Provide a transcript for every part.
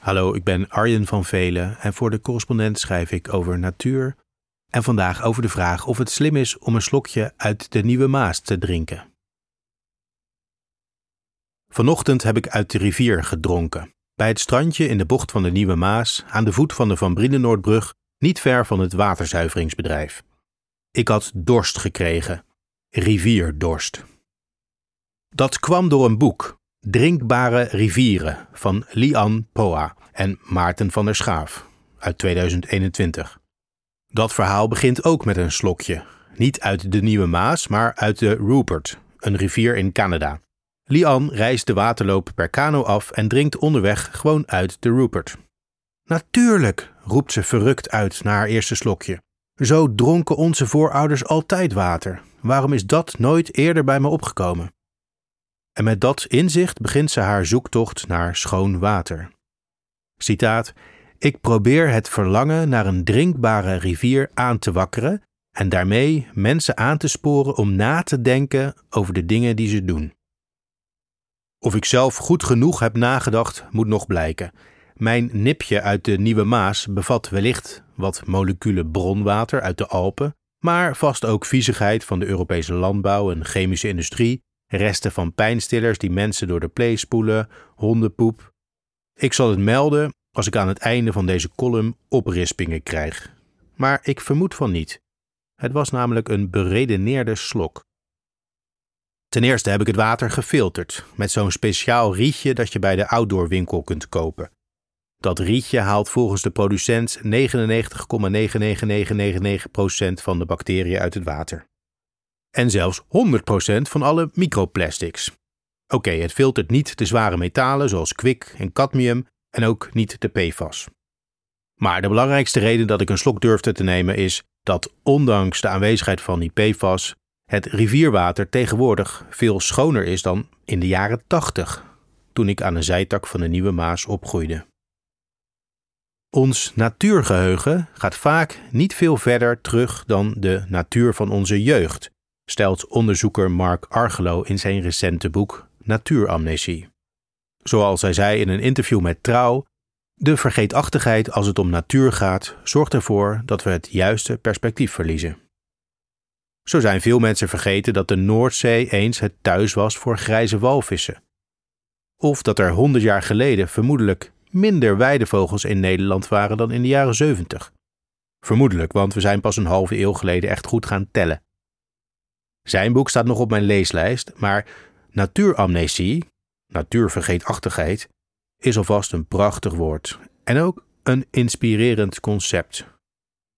Hallo, ik ben Arjen van Velen en voor de correspondent schrijf ik over natuur en vandaag over de vraag of het slim is om een slokje uit de Nieuwe Maas te drinken. Vanochtend heb ik uit de rivier gedronken, bij het strandje in de bocht van de Nieuwe Maas, aan de voet van de Van Brienenoordbrug, niet ver van het waterzuiveringsbedrijf. Ik had dorst gekregen, rivierdorst. Dat kwam door een boek, Drinkbare rivieren van Lian Poa en Maarten van der Schaaf uit 2021. Dat verhaal begint ook met een slokje. Niet uit de Nieuwe Maas, maar uit de Rupert, een rivier in Canada. Lian reist de waterloop per kano af en drinkt onderweg gewoon uit de Rupert. Natuurlijk, roept ze verrukt uit na haar eerste slokje. Zo dronken onze voorouders altijd water. Waarom is dat nooit eerder bij me opgekomen? En met dat inzicht begint ze haar zoektocht naar schoon water. Citaat: Ik probeer het verlangen naar een drinkbare rivier aan te wakkeren en daarmee mensen aan te sporen om na te denken over de dingen die ze doen. Of ik zelf goed genoeg heb nagedacht, moet nog blijken. Mijn nipje uit de Nieuwe Maas bevat wellicht wat moleculen bronwater uit de Alpen, maar vast ook viezigheid van de Europese landbouw en chemische industrie resten van pijnstillers die mensen door de play spoelen, hondenpoep. Ik zal het melden als ik aan het einde van deze column oprispingen krijg. Maar ik vermoed van niet. Het was namelijk een beredeneerde slok. Ten eerste heb ik het water gefilterd met zo'n speciaal rietje dat je bij de outdoorwinkel kunt kopen. Dat rietje haalt volgens de producent 99,99999% van de bacteriën uit het water en zelfs 100% van alle microplastics. Oké, het filtert niet de zware metalen zoals kwik en cadmium en ook niet de PFAS. Maar de belangrijkste reden dat ik een slok durfde te nemen is dat ondanks de aanwezigheid van die PFAS het rivierwater tegenwoordig veel schoner is dan in de jaren 80, toen ik aan een zijtak van de Nieuwe Maas opgroeide. Ons natuurgeheugen gaat vaak niet veel verder terug dan de natuur van onze jeugd, stelt onderzoeker Mark Argelo in zijn recente boek Natuuramnesie. Zoals hij zei in een interview met Trouw, de vergeetachtigheid als het om natuur gaat zorgt ervoor dat we het juiste perspectief verliezen. Zo zijn veel mensen vergeten dat de Noordzee eens het thuis was voor grijze walvissen. Of dat er honderd jaar geleden vermoedelijk minder weidevogels in Nederland waren dan in de jaren zeventig. Vermoedelijk, want we zijn pas een halve eeuw geleden echt goed gaan tellen. Zijn boek staat nog op mijn leeslijst, maar natuuramnesie, natuurvergeetachtigheid, is alvast een prachtig woord en ook een inspirerend concept.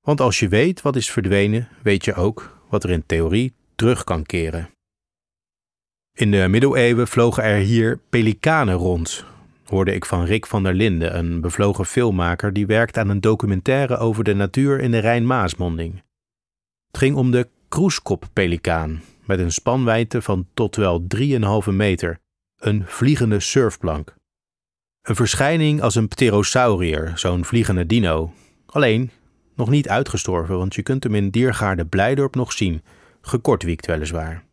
Want als je weet wat is verdwenen, weet je ook wat er in theorie terug kan keren. In de middeleeuwen vlogen er hier pelikanen rond, hoorde ik van Rick van der Linden, een bevlogen filmmaker die werkt aan een documentaire over de natuur in de Rijn-Maasmonding. Het ging om de kroeskoppelikaan met een spanwijdte van tot wel 3,5 meter, een vliegende surfplank. Een verschijning als een pterosaurier, zo'n vliegende dino. Alleen nog niet uitgestorven, want je kunt hem in Diergaarde Blijdorp nog zien, gekortwiekt weliswaar.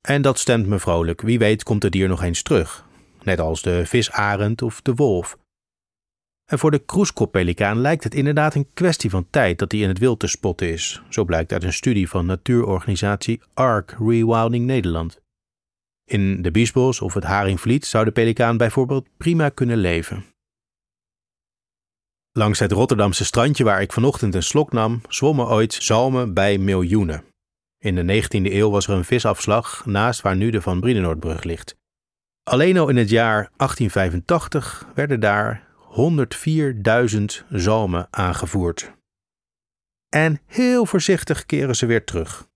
En dat stemt me vrolijk, wie weet komt het dier nog eens terug, net als de visarend of de wolf. En voor de kroeskoppelikaan lijkt het inderdaad een kwestie van tijd dat hij in het wild te spotten is. Zo blijkt uit een studie van natuurorganisatie ARC Rewilding Nederland. In de Biesbos of het Haringvliet zou de pelikaan bijvoorbeeld prima kunnen leven. Langs het Rotterdamse strandje waar ik vanochtend een slok nam, zwommen ooit zalmen bij miljoenen. In de 19e eeuw was er een visafslag naast waar nu de Van Brienenoordbrug ligt. Alleen al in het jaar 1885 werden daar 104.000 zalmen aangevoerd. En heel voorzichtig keren ze weer terug.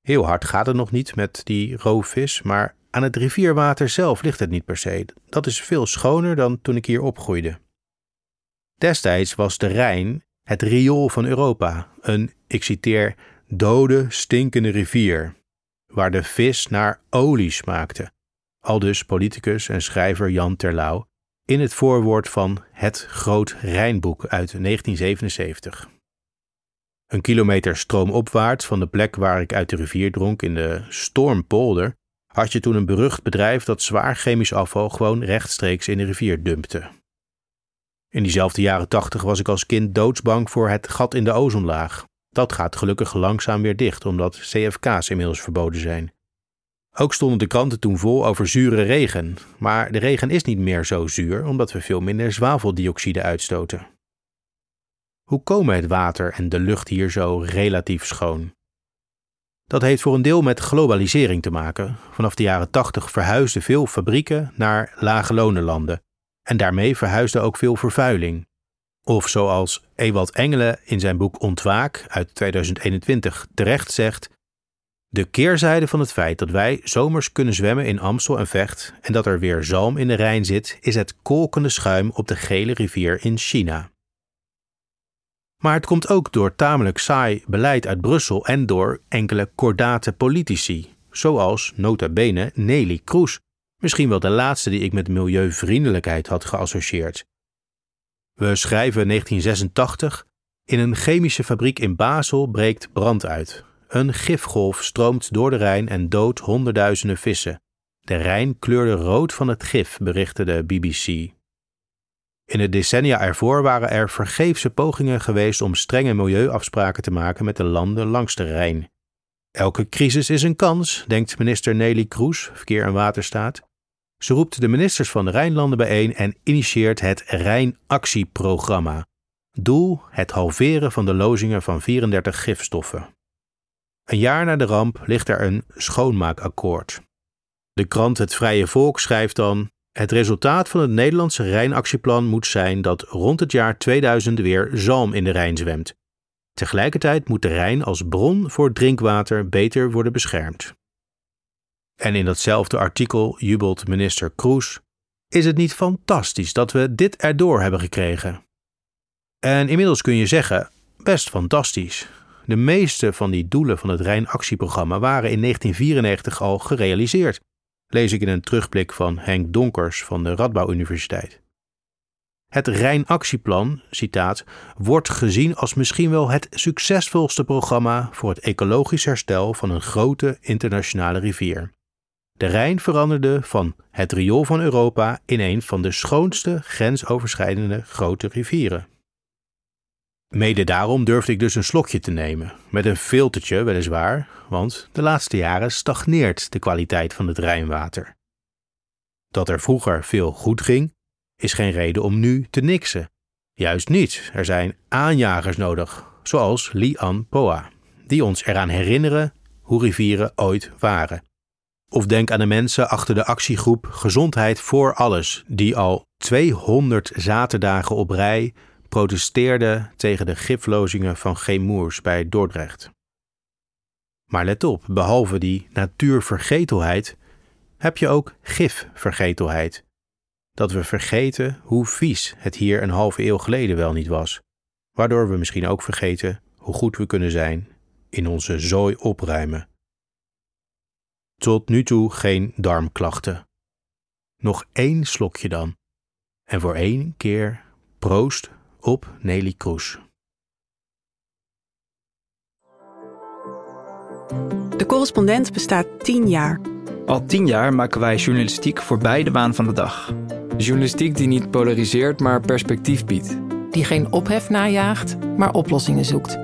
Heel hard gaat het nog niet met die roofvis, maar aan het rivierwater zelf ligt het niet per se. Dat is veel schoner dan toen ik hier opgroeide. Destijds was de Rijn het riool van Europa, een, ik citeer, dode, stinkende rivier, waar de vis naar olie smaakte. Aldus politicus en schrijver Jan Terlouw in het voorwoord van Het Groot Rijnboek uit 1977. Een kilometer stroomopwaarts van de plek waar ik uit de rivier dronk in de Stormpolder had je toen een berucht bedrijf dat zwaar chemisch afval gewoon rechtstreeks in de rivier dumpte. In diezelfde jaren tachtig was ik als kind doodsbang voor het gat in de ozonlaag. Dat gaat gelukkig langzaam weer dicht, omdat CFK's inmiddels verboden zijn. Ook stonden de kranten toen vol over zure regen, maar de regen is niet meer zo zuur omdat we veel minder zwaveldioxide uitstoten. Hoe komen het water en de lucht hier zo relatief schoon? Dat heeft voor een deel met globalisering te maken. Vanaf de jaren 80 verhuisden veel fabrieken naar lage lonenlanden en daarmee verhuisde ook veel vervuiling. Of zoals Ewald Engelen in zijn boek Ontwaak uit 2021 terecht zegt: De keerzijde van het feit dat wij zomers kunnen zwemmen in Amstel en Vecht en dat er weer zalm in de Rijn zit, is het kolkende schuim op de gele rivier in China. Maar het komt ook door tamelijk saai beleid uit Brussel en door enkele kordate politici, zoals nota bene Nelly Kroes, misschien wel de laatste die ik met milieuvriendelijkheid had geassocieerd. We schrijven 1986. In een chemische fabriek in Basel breekt brand uit. Een gifgolf stroomt door de Rijn en doodt honderdduizenden vissen. De Rijn kleurde rood van het gif, berichtte de BBC. In de decennia ervoor waren er vergeefse pogingen geweest om strenge milieuafspraken te maken met de landen langs de Rijn. Elke crisis is een kans, denkt minister Nelly Kroes, Verkeer en Waterstaat. Ze roept de ministers van de Rijnlanden bijeen en initieert het Rijnactieprogramma. Doel: het halveren van de lozingen van 34 gifstoffen. Een jaar na de ramp ligt er een schoonmaakakkoord. De krant Het Vrije Volk schrijft dan: Het resultaat van het Nederlandse Rijnactieplan moet zijn dat rond het jaar 2000 weer zalm in de Rijn zwemt. Tegelijkertijd moet de Rijn als bron voor drinkwater beter worden beschermd. En in datzelfde artikel jubelt minister Kroes: Is het niet fantastisch dat we dit erdoor hebben gekregen? En inmiddels kun je zeggen: best fantastisch. De meeste van die doelen van het Rijnactieprogramma waren in 1994 al gerealiseerd, lees ik in een terugblik van Henk Donkers van de Radbouw Universiteit. Het Rijnactieplan, citaat, wordt gezien als misschien wel het succesvolste programma voor het ecologisch herstel van een grote internationale rivier. De Rijn veranderde van het riool van Europa in een van de schoonste grensoverschrijdende grote rivieren. Mede daarom durfde ik dus een slokje te nemen, met een filtertje weliswaar, want de laatste jaren stagneert de kwaliteit van het Rijnwater. Dat er vroeger veel goed ging, is geen reden om nu te niksen. Juist niet, er zijn aanjagers nodig, zoals Lian Poa, die ons eraan herinneren hoe rivieren ooit waren. Of denk aan de mensen achter de actiegroep Gezondheid voor Alles, die al 200 zaterdagen op rij protesteerden tegen de giflozingen van Gemoers bij Dordrecht. Maar let op, behalve die natuurvergetelheid heb je ook gifvergetelheid. Dat we vergeten hoe vies het hier een halve eeuw geleden wel niet was, waardoor we misschien ook vergeten hoe goed we kunnen zijn in onze zooi opruimen. Tot nu toe geen darmklachten. Nog één slokje dan. En voor één keer proost op Nelly Kroes. De correspondent bestaat tien jaar. Al tien jaar maken wij journalistiek voorbij de waan van de dag. Journalistiek die niet polariseert, maar perspectief biedt. Die geen ophef najaagt, maar oplossingen zoekt.